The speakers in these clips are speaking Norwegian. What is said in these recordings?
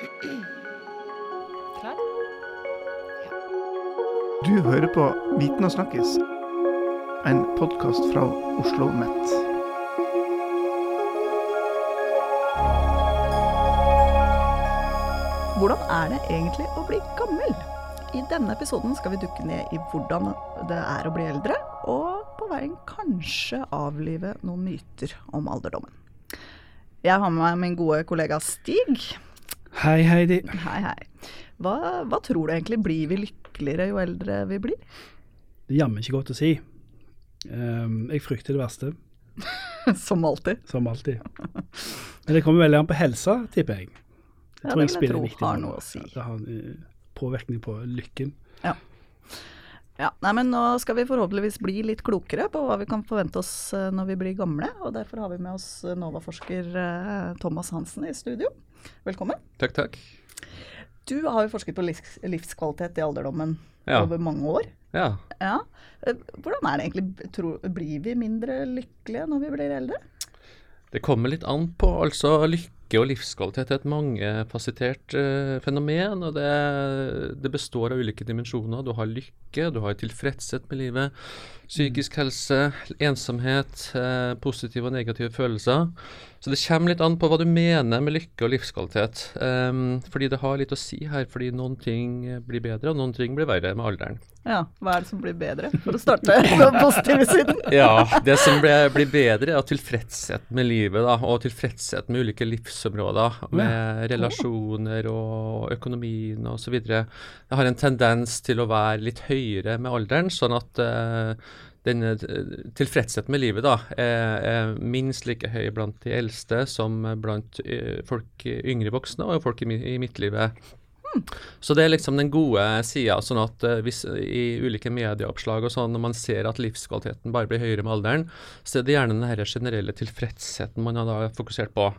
Klar? Du hører på Viten og snakkes, en podkast fra Oslo OsloMet. Hvordan er det egentlig å bli gammel? I denne episoden skal vi dukke ned i hvordan det er å bli eldre, og på veien kanskje avlive noen myter om alderdommen. Jeg har med meg min gode kollega Stig. Hei, Heidi. Hei, hei. Hva, hva tror du egentlig? Blir vi lykkeligere jo eldre vi blir? Det er jammen ikke godt å si. Um, jeg frykter det verste, Som alltid. som alltid. Men det kommer veldig an på helsa, tipper jeg. Det Ja, tror jeg spiller viktig har noe å si. Det har en eh, påvirkning på lykken. Ja, nei, men Nå skal vi forhåpentligvis bli litt klokere på hva vi kan forvente oss eh, når vi blir gamle. og Derfor har vi med oss eh, NOVA-forsker Thomas Hansen i studio. Velkommen. Takk, takk. Du har jo forsket på livs livskvalitet i alderdommen Ja. over mange år. Ja. Ja. Eh, Hvordan er det egentlig? Tror, blir vi mindre lykkelige når vi blir eldre? Det kommer litt an på. Altså, lykke og livskvalitet er et mangefasettert eh, fenomen. og det, det består av ulike dimensjoner. Du har lykke, du har tilfredshet med livet, psykisk helse, ensomhet, eh, positive og negative følelser. Så det kommer litt an på hva du mener med lykke og livskvalitet. Um, fordi det har litt å si her, fordi noen ting blir bedre, og noen ting blir verre med alderen. Ja, Hva er det som blir bedre, for å starte på den positive siden? Ja, det som blir bedre er tilfredshet med livet, da, og tilfredshet med ulike livsområder, med relasjoner og økonomien osv. Det har en tendens til å være litt høyere med alderen, sånn at uh, denne eh, tilfredsheten med livet da, er, er minst like høy blant de eldste som blant uh, folk yngre voksne og folk i, i midtlivet. Så det er liksom den gode sida. Sånn at eh, hvis i ulike medieoppslag og sånn, når man ser at livskvaliteten bare blir høyere med alderen, så er det gjerne den generelle tilfredsheten man har da fokusert på.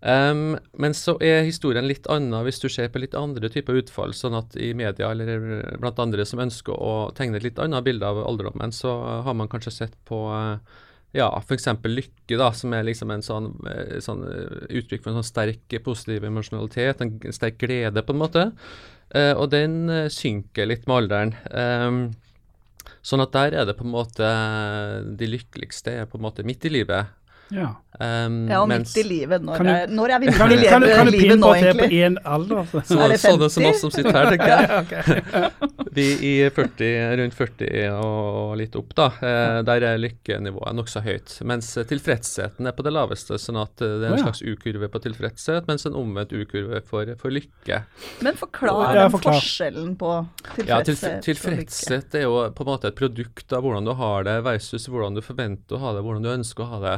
Em, men så er historien litt annen hvis du ser på litt andre typer utfall. Sånn at i media eller blant andre som ønsker å tegne et litt annet bilde av alderdommen, så har man kanskje sett på eh, ja, f.eks. lykke, da, som er liksom en sånn, eh, sånn eh, uttrykk for en sånn sterk positiv emosjonalitet, en sterk glede, på en måte. Uh, og den synker litt med alderen. Um, sånn at der er det på en måte De lykkeligste er på en måte midt i livet. Ja. Um, Ja, og mens- midt i livet. Når, du- er, når er vi midt Kan, i livet, kan, du- kan livet, du livet nå, pinpointe det på egentlig? én alder? Så, sånne som oss som sitter her, tenker jeg. Vi i 40, rundt 40 og litt opp, da, eh, der er lykkenivået nokså høyt. Mens tilfredsheten er på det laveste, sånn at det er en slags U-kurve på tilfredshet, mens en omvendt U-kurve for, for lykke. Men forklar Ja, den forklar. forskjellen på Ja, tilf tilfredshet lykke. tilfredshet er jo på en måte et produkt av hvordan du har det, versus hvordan du forventer å ha det, hvordan du ønsker å ha det.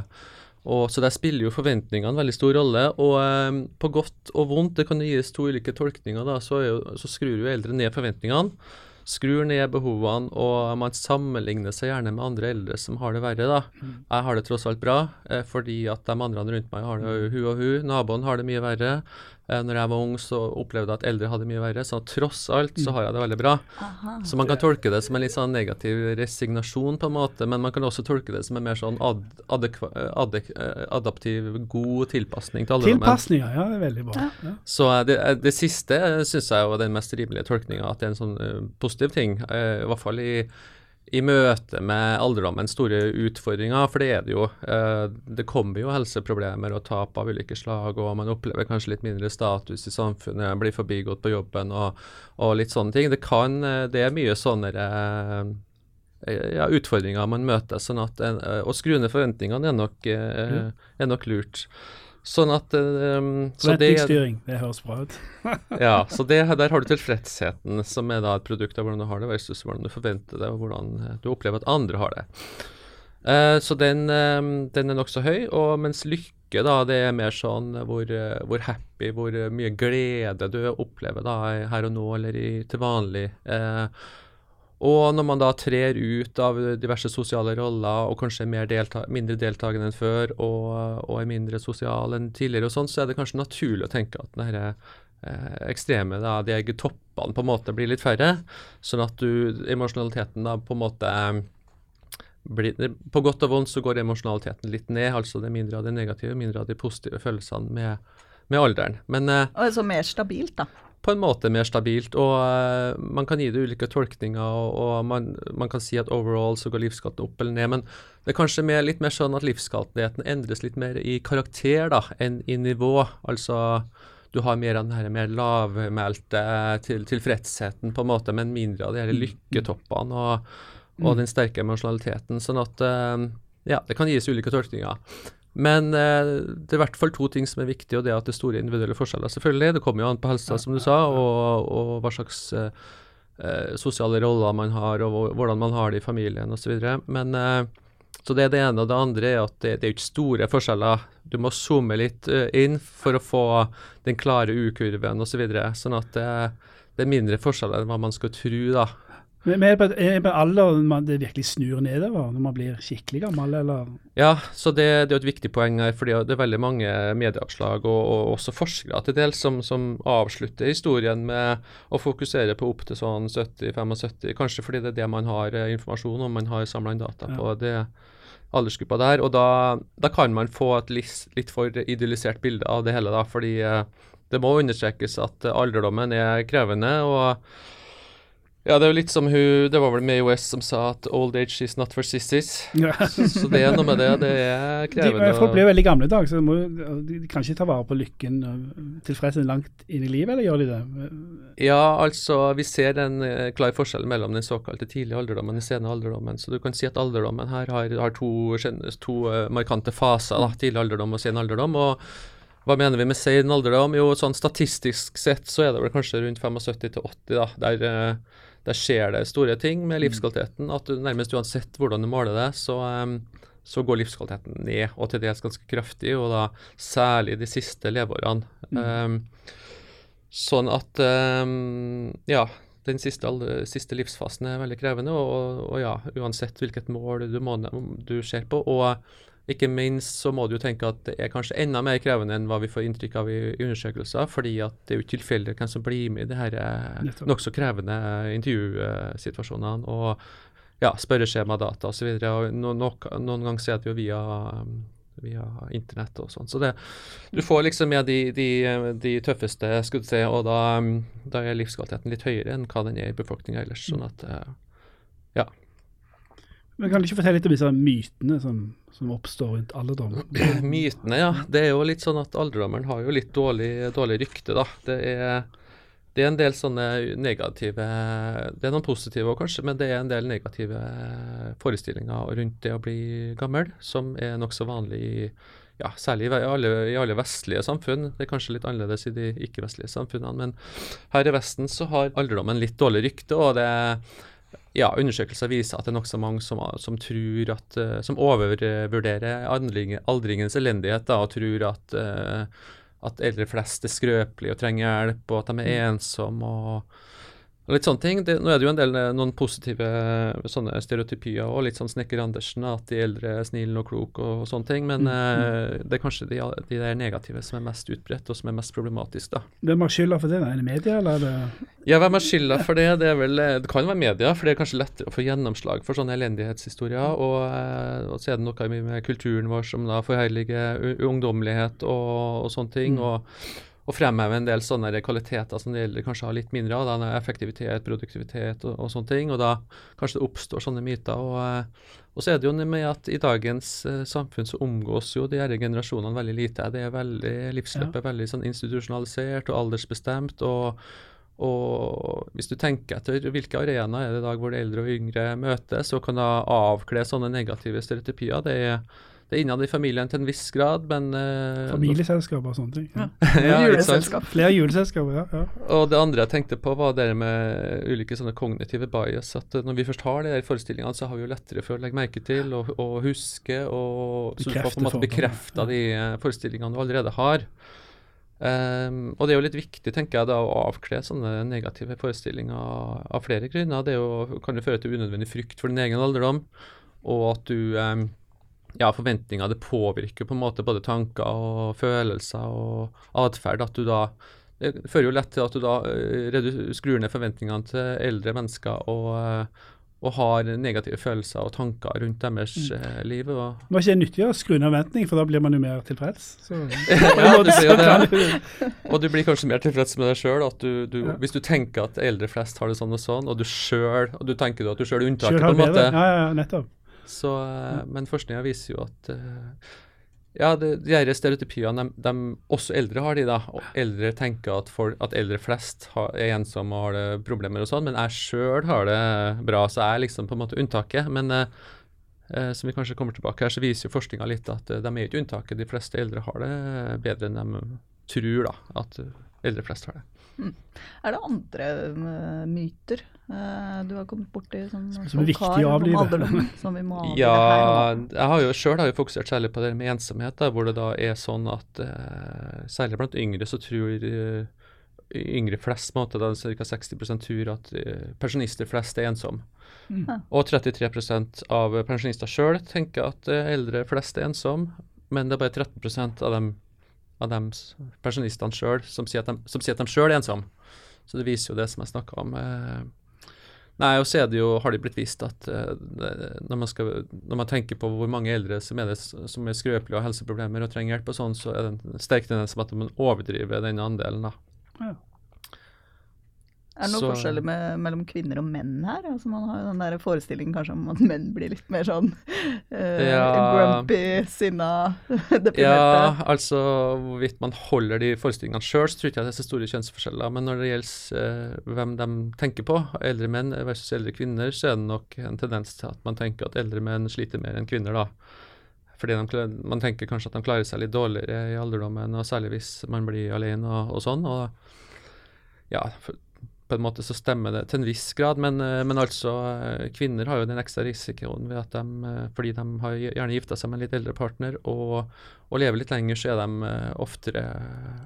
Og, så Der spiller jo forventningene en veldig stor rolle. Og eh, på godt og vondt, det kan gis to ulike tolkninger, da, så, jo, så skrur jo eldre ned forventningene. Skrur ned behovene, og man sammenligner seg gjerne med andre eldre som har det verre. da. Jeg har det tross alt bra, eh, fordi at de andre rundt meg har det hun og hun. Naboen har det mye verre. Eh, når jeg var ung, så opplevde jeg at eldre hadde det mye verre. Så tross alt så har jeg det veldig bra. Aha. Så man kan tolke det som en litt sånn negativ resignasjon, på en måte, men man kan også tolke det som en mer sånn ad, adekva, adek, eh, adaptiv, god tilpasning til alderdommen. Tilpasninger, ja, det er veldig bra. Ja. Så eh, det, eh, det siste syns jeg var den mest rimelige tolkninga, at det er en sånn uh, positiv ting. Uh, I hvert fall i, i møte med alderdommens store utfordringer, for det er det jo. Eh, det kommer jo helseproblemer og tap av ulike slag, og man opplever kanskje litt mindre status i samfunnet, blir forbigått på jobben og, og litt sånne ting. Det kan, eh, det er mye sånne eh, ja, utfordringer man møter, sånn at Å skru ned forventningene er nok, eh, er nok lurt. Sånn at um, så det, det høres bra ut. ja, så det, der har du tilfredsheten, som er da et produkt av hvordan du har det, versus hvordan du forventer det, og hvordan eh, du opplever at andre har det. Uh, så den, um, den er nokså høy, og mens lykke da, det er mer sånn hvor, eh, hvor happy, hvor mye glede du opplever da, her og nå eller i, til vanlig. Eh, og når man da trer ut av diverse sosiale roller og kanskje er delta mindre deltakende enn før og, og er mindre sosial enn tidligere, og sånn, så er det kanskje naturlig å tenke at denne eh, ekstreme, da, de toppene på en måte blir litt færre. Sånn at du, emosjonaliteten da på en måte eh, blir, På godt og vondt så går emosjonaliteten litt ned. altså Det er mindre av det negative, mindre av de positive følelsene med, med alderen. Men eh, Altså mer stabilt, da. På en måte mer stabilt, og uh, man kan gi det ulike tolkninger, og, og man, man kan si at overall så går livskvaliteten opp eller ned, men det er kanskje mer, litt mer sånn at livskvaliteten endres litt mer i karakter da, enn i nivå. Altså du har mer av den her mer lavmælte til, tilfredsheten, på en måte, men mindre av de her lykketoppene og, og den sterke emosjonaliteten. Sånn at uh, ja, det kan gis ulike tolkninger. Men eh, det er i hvert fall to ting som er viktige, og det er at det er store individuelle forskjeller. Selvfølgelig, Det kommer jo an på helsa, som du sa, og, og hva slags eh, eh, sosiale roller man har, og hvordan man har det i familien osv. Men eh, så det er det ene. Og det andre er at det, det er ikke store forskjeller. Du må zoome litt eh, inn for å få den klare U-kurven osv. Så videre, sånn at det, det er mindre forskjeller enn hva man skal tro, da. Men er det på, er alder man det virkelig snur nedover, når man blir skikkelig gammel, eller? Ja, så det, det er et viktig poeng her, fordi det er veldig mange medieoppslag og, og også forskere til dels som, som avslutter historien med å fokusere på opp til sånn 70-75, kanskje fordi det er det man har eh, informasjon om, man har samla inn data på det aldersgruppa der. Og da, da kan man få et litt, litt for idealisert bilde av det hele, da, fordi eh, det må understrekes at eh, alderdommen er krevende. og ja, det er jo litt som hun Det var vel May West som sa at 'old age is not for sissies'. Ja. Så det er noe med det. Det er De, krevende. folk å- blir veldig gamle i dag, så de, må, de kan ikke ta vare på lykken og tilfredsheten langt inn i livet, eller gjør de det? Ja, altså vi ser en eh, klar forskjell mellom den såkalte tidlige alderdommen og den sene alderdommen. Så du kan si at alderdommen her har, har to, to eh, markante faser. da, Tidlig alderdom og sen alderdom. og hva mener vi med sen alderdom? Jo, sånn statistisk sett så er det vel kanskje rundt 75 til 80, da. Der, eh, der skjer det store ting med livskvaliteten. At du nærmest uansett hvordan du måler det, så, så går livskvaliteten ned, og til dels ganske kraftig, og da særlig de siste leveårene. Um, sånn at um, ja, den siste, siste livsfasen er veldig krevende, og, og ja, uansett hvilket mål du, må, du ser på. Og ikke minst så må du jo tenke at det er kanskje enda mer krevende enn hva vi får inntrykk av i, undersøkelser, fordi at det er jo ikke tilfeldig hvem som blir med i de her eh, nokså krevende intervjusituasjonene. og ja, spørreskjemadata osv. No, no, noen ganger ser er det jo via, um, via internett og sånn. Så det, du får liksom med de, de, de tøffeste si, og da, um, da er livskvaliteten litt høyere enn hva den er i befolkninga ellers. sånn at eh, Men Kan du ikke fortelle litt om disse mytene som, som oppstår rundt alderdommen? Mytene, ja. Det er jo litt sånn at alderdommeren har jo litt dårlig, dårlig rykte, da. Det er, det er en del sånne negative Det er noen positive òg, kanskje, men det er en del negative forestillinger rundt det å bli gammel, som er nokså vanlig i ja, særlig i alle, i alle vestlige samfunn. Det er kanskje litt annerledes i de ikke-vestlige samfunnene, men her i Vesten så har alderdommen litt dårlig rykte, og det ja, undersøkelser viser at det er nokså mange som, som tror at, eh, som overvurderer aldring, aldringens elendighet da, og tror at, eh, at eldre flest er skrøpelige og trenger hjelp, og at de er ensomme og, og litt sånne ting. Det, nå er det jo en del eh, noen positive eh, sånne stereotypier og litt sånn Snekker Andersen, at de eldre er snille og kloke og, sånne ting, men eh, det er kanskje de, de der negative som er mest utbredt og som er mest problematisk, da. Hvem har skylda for det? Er det media, eller er det Ja, hvem har skylda for det? Det, vel, det kan være media, for det er kanskje lettere å få gjennomslag for sånne elendighetshistorier. Og, eh, og så er det noe med kulturen vår som da forherliger ungdommelighet og, og sånne ting. og, og fremheve en del sånne kvaliteter som de eldre kanskje har litt mindre av. Da, effektivitet, produktivitet og, og sånne ting. Og da kanskje det oppstår sånne myter. Og, eh, og så er det jo med at i dagens uh, samfunn så omgås jo de her generasjonene veldig lite. Det er veldig, livsløpet er veldig sånn institusjonalisert og aldersbestemt. og og hvis du tenker etter hvilke arenaer er det i dag hvor de eldre og yngre møtes, og kan da avkle sånne negative stereotypier, det er, det er innad i familien til en viss grad, men uh, Familieselskap og sånne ting? Ja. ja. Juleselskap. Flere juleselskaper, ja. ja. Og det andre jeg tenkte på, var det med ulike sånne kognitive bias. At eh, når vi først har de her forestillingene, så har vi jo lettere for å legge merke til og, og huske, og så du får på en måte Bekrefte bekrefta de eh, forestillingene du allerede har. Um, og det er jo litt viktig, tenker jeg, da, å avkle sånne negative forestillinger av flere grunner. Det er jo, kan jo føre til unødvendig frykt for din egen alderdom, og at du ehm, ja, forventninger det påvirker på en måte både tanker og følelser og atferd. At du da Det fører jo lett til at du da eh, skrur ned forventningene til eldre mennesker og, eh, og har negative følelser og tanker rundt deres mm. liv. Og det var ikke nyttig å skru ned forventning, for da blir man jo mer tilfreds. Så, Ja, det blir jo det. Og du blir kanskje mer tilfreds med deg sjøl. Ja. Hvis du tenker at eldre flest har det sånn og sånn, og du du tenker du at du sjøl er unntaket, på en måte. Ja, ja, ja, nettopp. Så, eh, men forskninga viser jo at eh, ja, det, de her stereotypiene, de, de, også eldre har de, da. Og eldre tenker at, folk, at eldre flest har, er ensomme og har det problemer og sånn, men jeg sjøl har det bra, så jeg er liksom på en måte unntaket. Men eh, eh, som vi kanskje kommer tilbake her, så viser jo forskninga litt at de er ikke unntaket. De fleste eldre har det bedre enn de tror da, at eldre flest har det. Er det andre eh, myter eh, du har kommet borti som, Som er viktig å avlive. som vi må avlive Ja, jeg har jo sjøl fokusert særlig på det med ensomhet, da, hvor det da er sånn at eh, særlig blant yngre så tror yngre flest, måte, da ca. 60 tror at pensjonister flest er ensomme. Mm. Og 33% av pensjonister sjøl tenker at eldre flest er ensomme, men det er bare 13% av dem av dem s- pensjonistene sjøl som sier at de, de sjøl er ensomme. Så det viser jo det som jeg snakka om. Eh, Nei, og så jo, har det blitt vist at eh, når, man skal, når man tenker på hvor mange eldre som er, det, som er skrøpelige og har helseproblemer og trenger hjelp og sånn, så er det en sterk tendens til at man overdriver den andelen. da. Er det noen så- forskjeller med, mellom kvinner og menn her? Altså Man har jo den der forestillingen kanskje om at menn blir litt mer sånn eh, Ja. grumpy, sinna, deprimerte. Ja, altså hvorvidt man holder de forestillingene sjøl, så tror ikke jeg det er så store kjønnsforskjeller. Men når det gjelder eh, hvem de tenker på, eldre menn versus eldre kvinner, så er det nok en tendens til at man tenker at eldre menn sliter mer enn kvinner, da. Fordi de, man tenker kanskje at de klarer seg litt dårligere i alderdommen, og særlig hvis man blir alene og, og sånn. og ja, for, på en måte så stemmer det til en viss grad, men, eh, men altså eh, kvinner har jo den ekstra risikoen ved at de, eh, fordi de har gjerne gifta seg med en litt eldre partner og, og lever litt lenger, så er de oftere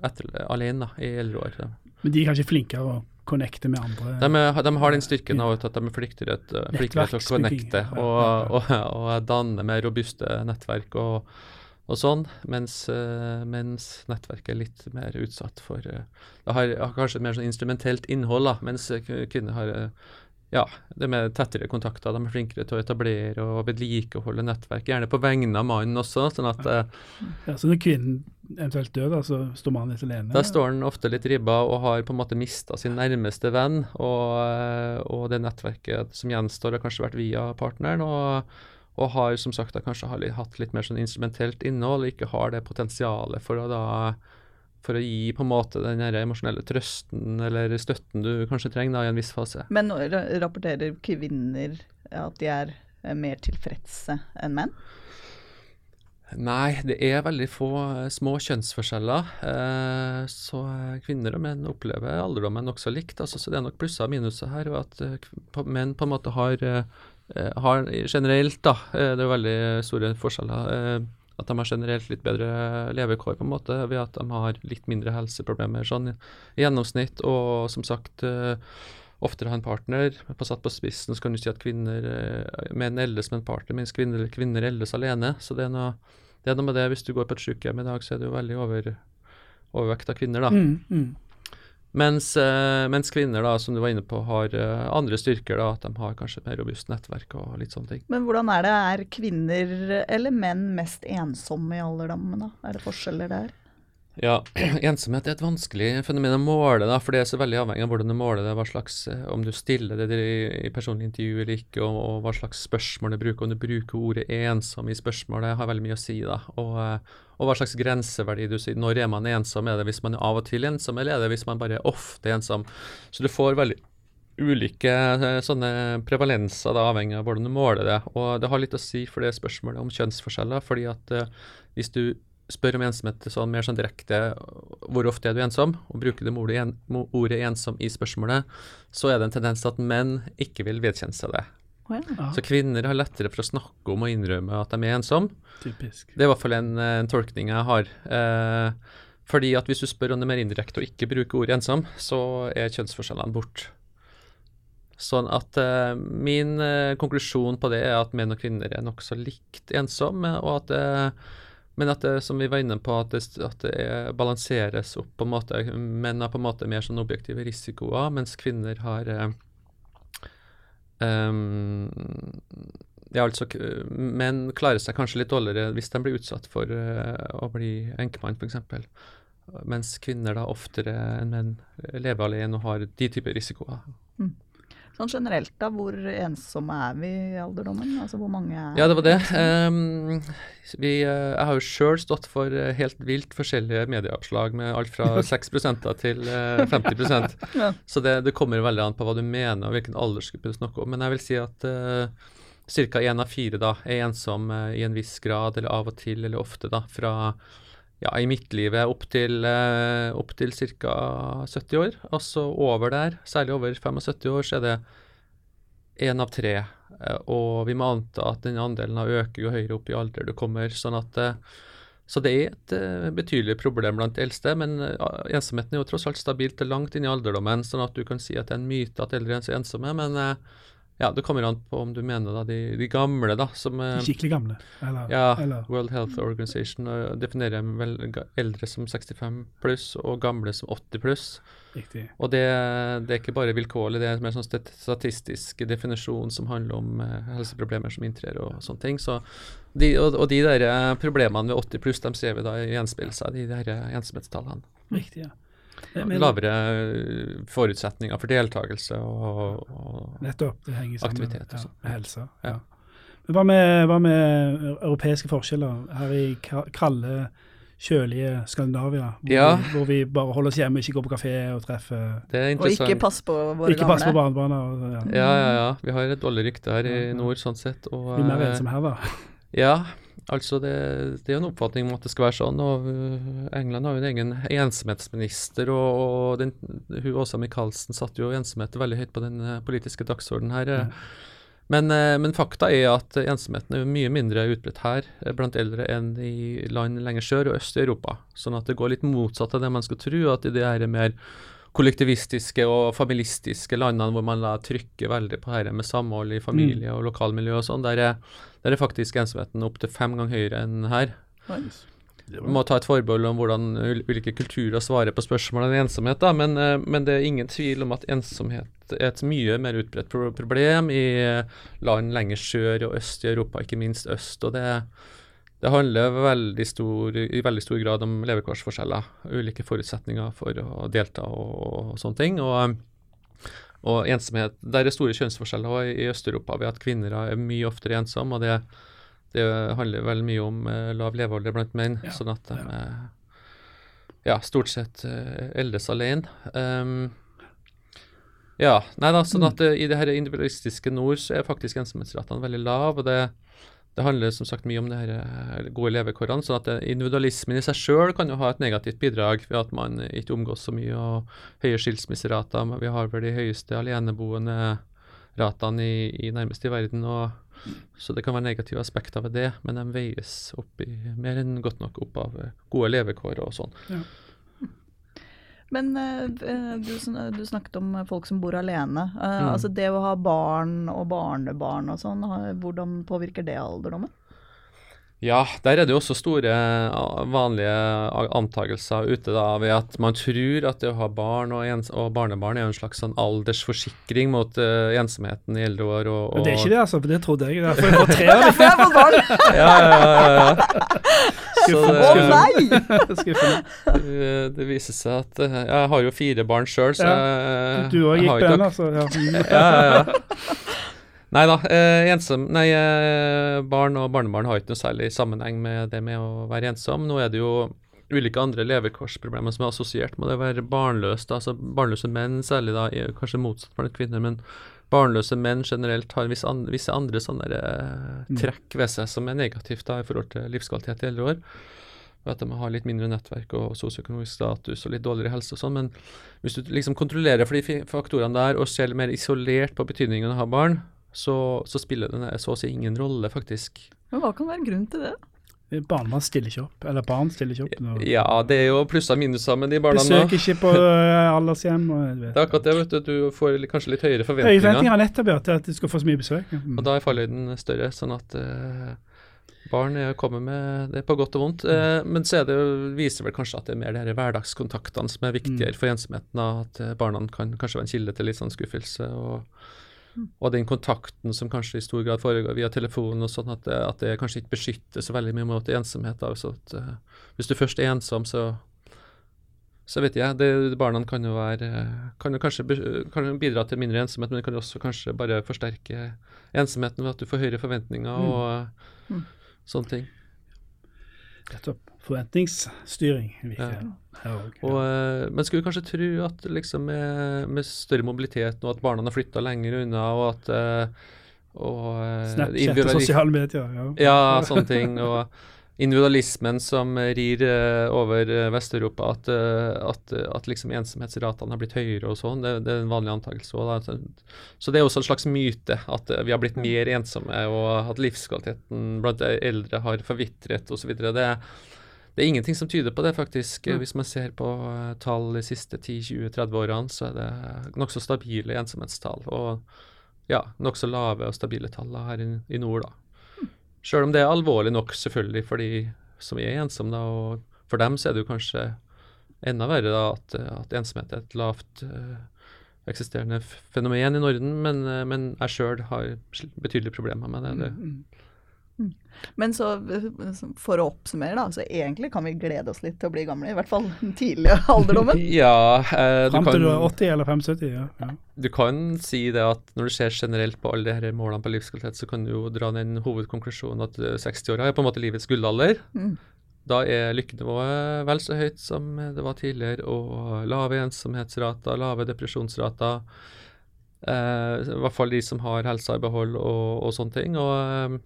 etter, alene da, i eldre år. Men de er kanskje flinkere å connecte med andre. de, er, de har den styrken av at de er flinkere til å connecte og, og, og danne mer robuste nettverk og, og sånn, mens, eh, mens nettverket er litt mer utsatt for eh, Det har, har kanskje et mer sånn instrumentelt innhold, da, mens eh, kvinner har ja, det med tettere kontakter. De er flinkere til å etablere og vedlikeholde nettverk, gjerne på vegne av mannen også. sånn at Ja, så når kvinnen eventuelt dør, da, så står mannen litt alene? Da står han ofte litt ribba og har på en måte mista sin nærmeste venn. Og, og det nettverket som gjenstår, har kanskje vært via partneren. Og, og har som sagt da kanskje har litt, hatt litt mer sånn instrumentelt innhold, ikke har det potensialet for å da for å gi på en måte den emosjonelle trøsten eller støtten du kanskje trenger da i en viss fase. Men rapporterer kvinner at de er mer tilfredse enn menn? Nei, det er veldig få eh, små kjønnsforskjeller. Eh, så eh, kvinner og menn opplever alderdommen nokså likt. Altså, så det er nok plusser og minuser her. Og at menn på en måte har, har generelt, da, eh, det er jo veldig store forskjeller, eh, at de har generelt litt bedre levekår på en måte, ved at de har litt mindre helseproblemer sånn i gjennomsnitt. Og som sagt eh, oftere ha en partner. På satt på spissen så kan du si at kvinner, eh, menn eldes med en partner, mens kvinner, kvinner eldes alene. Så det er, noe, det er noe med det. Hvis du går på et sykehjem i dag, så er det jo veldig over, overvekt av kvinner, da. Mm, mm. Mens, eh, mens kvinner, da, som du var inne på, har eh, andre styrker. da, At de har kanskje et mer robust nettverk og litt sånne ting. Men hvordan er det? Er kvinner eller menn mest ensomme i alderdommen? da? Er det forskjeller der? Ja, ensomhet er et vanskelig fenomen å måle, da, for det er så veldig avhengig av hvordan du måler det. hva slags, eh, Om du stiller det i, i personlig intervju eller ikke, og, og hva slags spørsmål du bruker. Om du bruker ordet ensom i spørsmålet, har veldig mye å si. da, og, og hva slags grenseverdi du sier. Når er man ensom? Er det hvis man er av og til ensom, eller er det hvis man bare er ofte ensom? Så du får veldig ulike eh, sånne prevalenser, da, avhengig av hvordan du måler det. Og det har litt å si for det spørsmålet om kjønnsforskjeller, fordi at uh, hvis du spør om ensomhet sånn mer sånn direkte hvor ofte er du ensom, og bruker det ordet, ordet ensom i spørsmålet, så er det en tendens til at menn ikke vil vedkjenne seg det. Ja. Så kvinner har lettere for å snakke om og innrømme at de er ensomme. typisk. Det er i hvert fall en, eh, en tolkning jeg har. Eh, fordi at hvis du spør om det er mer indirekte og ikke bruker ordet ensom, så er kjønnsforskjellene borte. Sånn at eh, min eh, konklusjon på det er at menn og kvinner er nokså likt ensomme, og at det, men at det, som vi var inne på, at det, at det er, balanseres opp på en måte. Menn har på en måte mer sånn objektive risikoer, mens kvinner har eh, Um, ja, altså, menn klarer seg kanskje litt dårligere hvis de blir utsatt for uh, å bli enkemann, f.eks. Mens kvinner da oftere enn menn lever alene og har de typer risikoer. Sånn generelt, da, hvor ensomme er vi i alderdommen? Altså hvor mange er Ja, det var det. Um, vi, eh, jeg har jo sjøl stått for eh, helt vilt forskjellige medieoppslag med alt fra 6 til eh, 50 Ja. Så det, det kommer veldig an på hva du mener og hvilken aldersgruppe du snakker om. Men jeg vil si at uh, ca. én av fire da er ensom uh, i en viss grad, eller av og til, eller ofte, da, fra ja, i midtlivet opp til, uh, opp til ca. 70 år. Altså over der, særlig over 75 år, så er det én av tre. Eh, Og vi må anta at den andelen øker jo høyere opp i alder du kommer. sånn at eh, så det er et eh, betydelig problem blant de eldste, men eh, ensomheten er jo tross alt stabilt langt inn i alderdommen, sånn at du kan si at det er en myte at eldre er så ensomme. Men eh, ja, det kommer an på om du mener da de, de gamle, da, som eh, De skikkelig gamle. Eller, ja, eller World Health Organization eh, definerer vel eldre som 65 pluss og gamle som 80 pluss. riktig. Og det, det er ikke bare vilkårlig, det er mer sånn statistisk definisjon som handler om eh, helseproblemer som inntrer og sånne ting. Så de, og, og de der problemene ved 80 pluss, de ser vi da gjenspeile seg i de eh, ensomhetstallene. Riktig, ja. Men- Lavere forutsetninger for deltakelse og, og Nettopp. Det henger sammen Aktivitet og ja, med helse. Ja. Ja. Men hva med, hva med europeiske forskjeller her i kralde, kjølige Skandinavia? Hvor, Ja. vi, hvor vi bare holder oss hjemme, ikke går på kafé og treffer Det er Og ikke pass på våre Ikke passe på gamle. barnebarna. og- Ja. Ja, ja, ja. Vi har et dårlig rykte her i nord, sånn sett. Og, Vi er mer eh, ensomme her, da. Ja, altså det, det er en oppfatning om at det skal være sånn. og uh, England har jo en egen ensomhetsminister, og, og den, hun Åsa Michaelsen satte jo ensomhet veldig høyt på den eh, politiske dagsordenen her. Mm. Men, eh, men fakta er at ensomheten er mye mindre utbredt her eh, blant eldre enn i land lenger sør og øst i Europa. Sånn at det går litt motsatt av det man skal tro, at i det her mer kollektivistiske og familistiske landene hvor man da trykker veldig på dette med samhold i familie og lokalmiljø og sånn, der er, der er faktisk ensomheten opptil fem ganger høyere enn her. Nice. Må ta et forbehold om hvordan ul- ulike kulturer svarer på spørsmålet om ensomhet, da, men, eh, men det er ingen tvil om at ensomhet er et mye mer utbredt problem i land lenger sør og øst i Europa, ikke minst øst. og det det handler veldig stor, i veldig stor grad om levekårsforskjeller, ulike forutsetninger for å delta og, og sånne ting. Og, og ensomhet Der er store kjønnsforskjeller også i, Øst-Europa ved at kvinner er mye oftere ensomme. og det, det handler veldig mye om eh, lav levealder blant menn, Ja, sånn at de ja. eh, ja, stort sett eh, eldes alene. Um, ja, nei da, sånn Mm. at eh, i det her individualistiske nord så er faktisk ensomhetsratene veldig lave. og det det handler som sagt mye om det her eh, gode levekårene. sånn at eh, Individualismen i seg sjøl kan jo ha et negativt bidrag ved at man ikke omgås så mye og høye skilsmisserater. men Vi har vel de høyeste aleneboende ratene i, i nærmest i verden. og Så det kan være negative aspekter ved det, men de veies opp i mer enn godt nok opp av eh, gode levekår og sånn. Men eh, du, du snakket om folk som bor alene. Eh, Mm. Altså det å ha barn og barnebarn og sånn, hvordan påvirker det alderdommen? Ja, der er det jo også store vanlige antakelser ute da, ved at man tror at det å ha barn og, ens og barnebarn er en slags sånn aldersforsikring mot uh, ensomheten i eldre år. Og, og, Men det er ikke det, altså. For det trodde jeg. Derfor jeg får tre av dem. Ja, ja, ja, ja. Skuffende. Det! Skuffende. eh, det viser seg at eh, Jeg har jo fire barn sjøl, så Ja. jeg, Du òg gikk har på den, altså. Ja. Ja, ja, ja. Nei da. Eh, ensom, nei, eh, barn og barnebarn har ikke noe særlig sammenheng med det med å være ensom. Nå er det jo ulike andre levekårsproblemer som er assosiert med det å være barnløs. Da. Altså barnløse menn særlig, da, er kanskje motsatt blant kvinner, men barnløse menn generelt har visse, andre, visse andre sånne eh, Mm. trekk ved seg som er negativt da, i forhold til livskvalitet i eldre år. Og at de har litt mindre nettverk og sosioøkonomisk status og litt dårligere helse og sånn. Men hvis du liksom kontrollerer for de faktorene der og ser mer isolert på betydningen av å ha barn, så, så spiller det så å si ingen rolle, faktisk. Men hva kan være grunnen til det? Barna stiller ikke opp. Eller barn stiller ikke opp. Når Ja, det er jo plusser og minuser med de barna nå. Besøk ikke på eh, aldershjem. Det er akkurat det, vet du. Du får kanskje litt høyere Høye forventninger. har nettopp gjort at du skal få så mye besøk. Mm. Og da er fallhøyden større, sånn at uh, barn er, kommer med det på godt og vondt. Mm. Eh, men så er det, viser vel kanskje at det er mer de hverdagskontaktene som er viktigere Mm. for ensomheten. At barna kan kanskje være en kilde til litt sånn skuffelse og, og den kontakten som kanskje i stor grad foregår via telefonen, og sånn at det, at det kanskje ikke beskytter så veldig mye mot ensomhet. Da. Så at, uh, hvis du først er ensom, så så vet jeg, det, Barna kan jo være, kan jo kanskje kan jo bidra til mindre ensomhet, men det kan også kanskje bare forsterke ensomheten ved at du får høyere forventninger mm. og mm. sånne ting. Nettopp. Forventningsstyring er viktig. Ja. Og, eh, men skulle kanskje tro at liksom med, med, større mobilitet og at barna har flytta lenger unna, og at uh, og, Snapchat og sosiale medier. Ja. ja, sånne ting. og individualismen som rir uh, over uh, Vest-Europa, at, uh, at, at, liksom ensomhetsratene har blitt høyere og sånn. Det, det, er en vanlig antakelse. Så det er også en slags myte at vi har blitt mer ensomme, og at livskvaliteten blant eldre har forvitret osv. Det, det er ingenting som tyder på det, faktisk. Mm. Hvis man ser på tall de siste 10-20-30 årene, så er det nokså stabile ensomhetstall. Og ja, nokså lave og stabile tall her i, i nord, da. Sjøl om det er alvorlig nok, selvfølgelig, for de som er ensomme. Da, og for dem så er det jo kanskje enda verre da, at, at ensomhet er et lavt uh, eksisterende fenomen i Norden. Men, uh, men jeg sjøl har betydelige problemer med det. det. Mm, mm. Mm. Men så for å oppsummere, da, så egentlig kan vi glede oss litt til å bli gamle. I hvert fall den tidlige alderdommen. ja, eh, Fram til du er 80 eller 75, ja. ja. Du kan si det at når du ser generelt på alle disse målene på livskvalitet, så kan du jo dra den hovedkonklusjonen at 60-åra er på en måte livets gullalder. Mm. Da er lykkenivået vel så høyt som det var tidligere, og lave ensomhetsrater, lave depresjonsrater. Eh, I hvert fall de som har helsa i behold og, og sånne ting. og eh,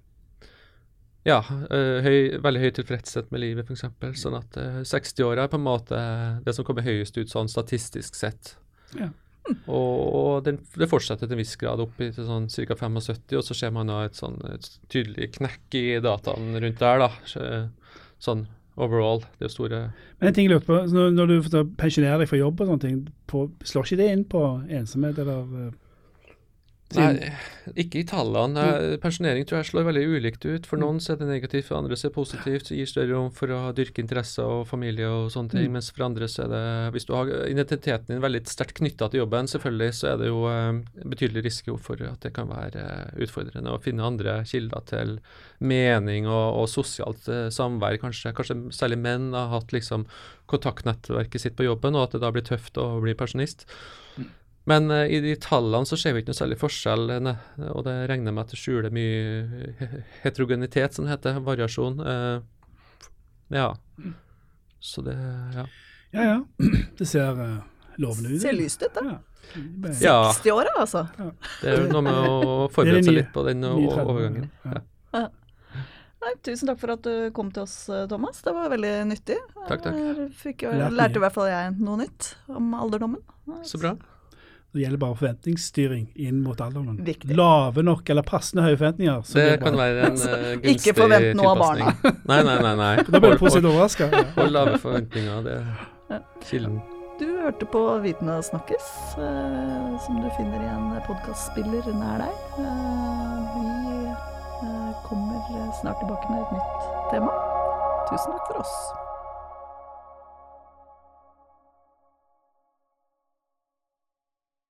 ja, uh, høy, veldig høy tilfredshet med livet, f.eks. Sånn at uh, 60-åra er på en måte det som kommer høyest ut sånn statistisk sett. Ja. Og, og den, det fortsetter til en viss grad opp til sånn ca. 75, og så ser man da et sånn et tydelig knekk i dataene rundt der. da, Sånn overall. Det er store Men en ting jeg lurte på, når, når du pensjonerer deg fra jobb og sånne ting, på, slår ikke det inn på ensomhet eller eh, Nei, ikke i tallene. Pensjonering tror jeg slår veldig ulikt ut. For noen så er det negativt, for andre er det positivt. Så gir større rom for å dyrke interesser og familie og sånne ting. Mm. Mens for andre så er det Hvis du har identiteten din veldig sterkt knytta til jobben, selvfølgelig, så er det jo eh, betydelig risiko for at det kan være eh, utfordrende å finne andre kilder til mening og, og sosialt eh, samvær. Kanskje, kanskje særlig menn har hatt liksom kontaktnettverket sitt på jobben, og at det da blir tøft å bli pensjonist. Men uh, i de tallene så ser vi ikke noe særlig forskjell, ne, og det regner med at det skjuler mye heterogenitet, som det heter, variasjon. Uh, ja. Så det Ja. Ja, ja. Det ser uh, lovende ut. Ser lyst ut, da. Ja. 60-åra, altså. Ja. Det er jo noe med å forberede seg litt på den overgangen. Ja. Ja. Nei, tusen takk for at du kom til oss, Thomas. Det var veldig nyttig. Takk, takk. Jeg jo, lærte i hvert fall jeg noe nytt om alderdommen. Så bra. Det gjelder bare forventningsstyring inn mot alderen. Lave nok eller passende høye forventninger. Det kan være en uh, gunstig Ikke forvent noe av barna. nei, nei, nei. nei. Da blir du positivt overraska. Og lave forventninger, det er kilden. Du hørte på Viten og snakkes, uh, som du finner i en podkastspiller nær deg. Uh, vi kommer snart tilbake med et nytt tema. Tusen takk for oss.